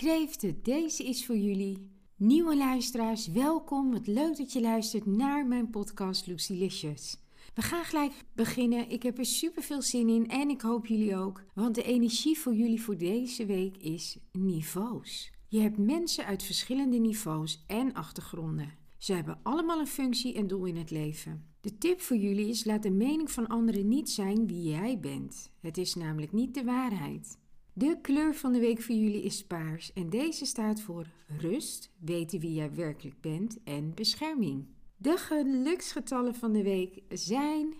Kreeften, deze is voor jullie. Nieuwe luisteraars, welkom. Wat leuk dat je luistert naar mijn podcast Lucilicious. We gaan gelijk beginnen. Ik heb er super veel zin in en ik hoop jullie ook. Want de energie voor jullie voor deze week is niveaus. Je hebt mensen uit verschillende niveaus en achtergronden. Ze hebben allemaal een functie en doel in het leven. De tip voor jullie is: laat de mening van anderen niet zijn wie jij bent. Het is namelijk niet de waarheid. De kleur van de week voor jullie is paars en deze staat voor rust, weten wie jij werkelijk bent en bescherming. De geluksgetallen van de week zijn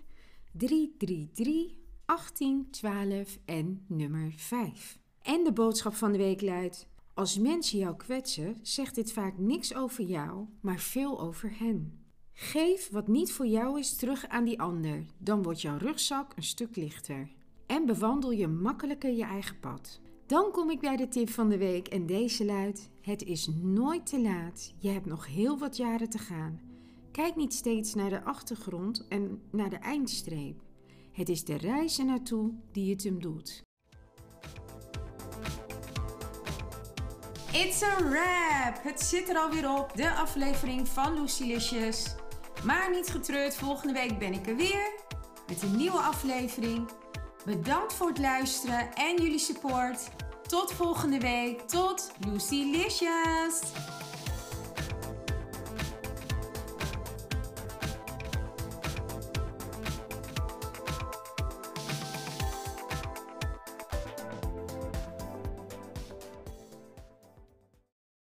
333, 18, 12 en nummer 5. En de boodschap van de week luidt: Als mensen jou kwetsen, zegt dit vaak niks over jou, maar veel over hen. Geef wat niet voor jou is terug aan die ander, dan wordt jouw rugzak een stuk lichter en bewandel je makkelijker je eigen pad. Dan kom ik bij de tip van de week en deze luidt: Het is nooit te laat. Je hebt nog heel wat jaren te gaan. Kijk niet steeds naar de achtergrond en naar de eindstreep. Het is de reis naartoe die het hem doet. It's a wrap! Het zit er alweer op, de aflevering van Lucilicious. Maar niet getreurd, volgende week ben ik er weer met een nieuwe aflevering. Bedankt voor het luisteren en jullie support. Tot volgende week. Tot Lucy Licious!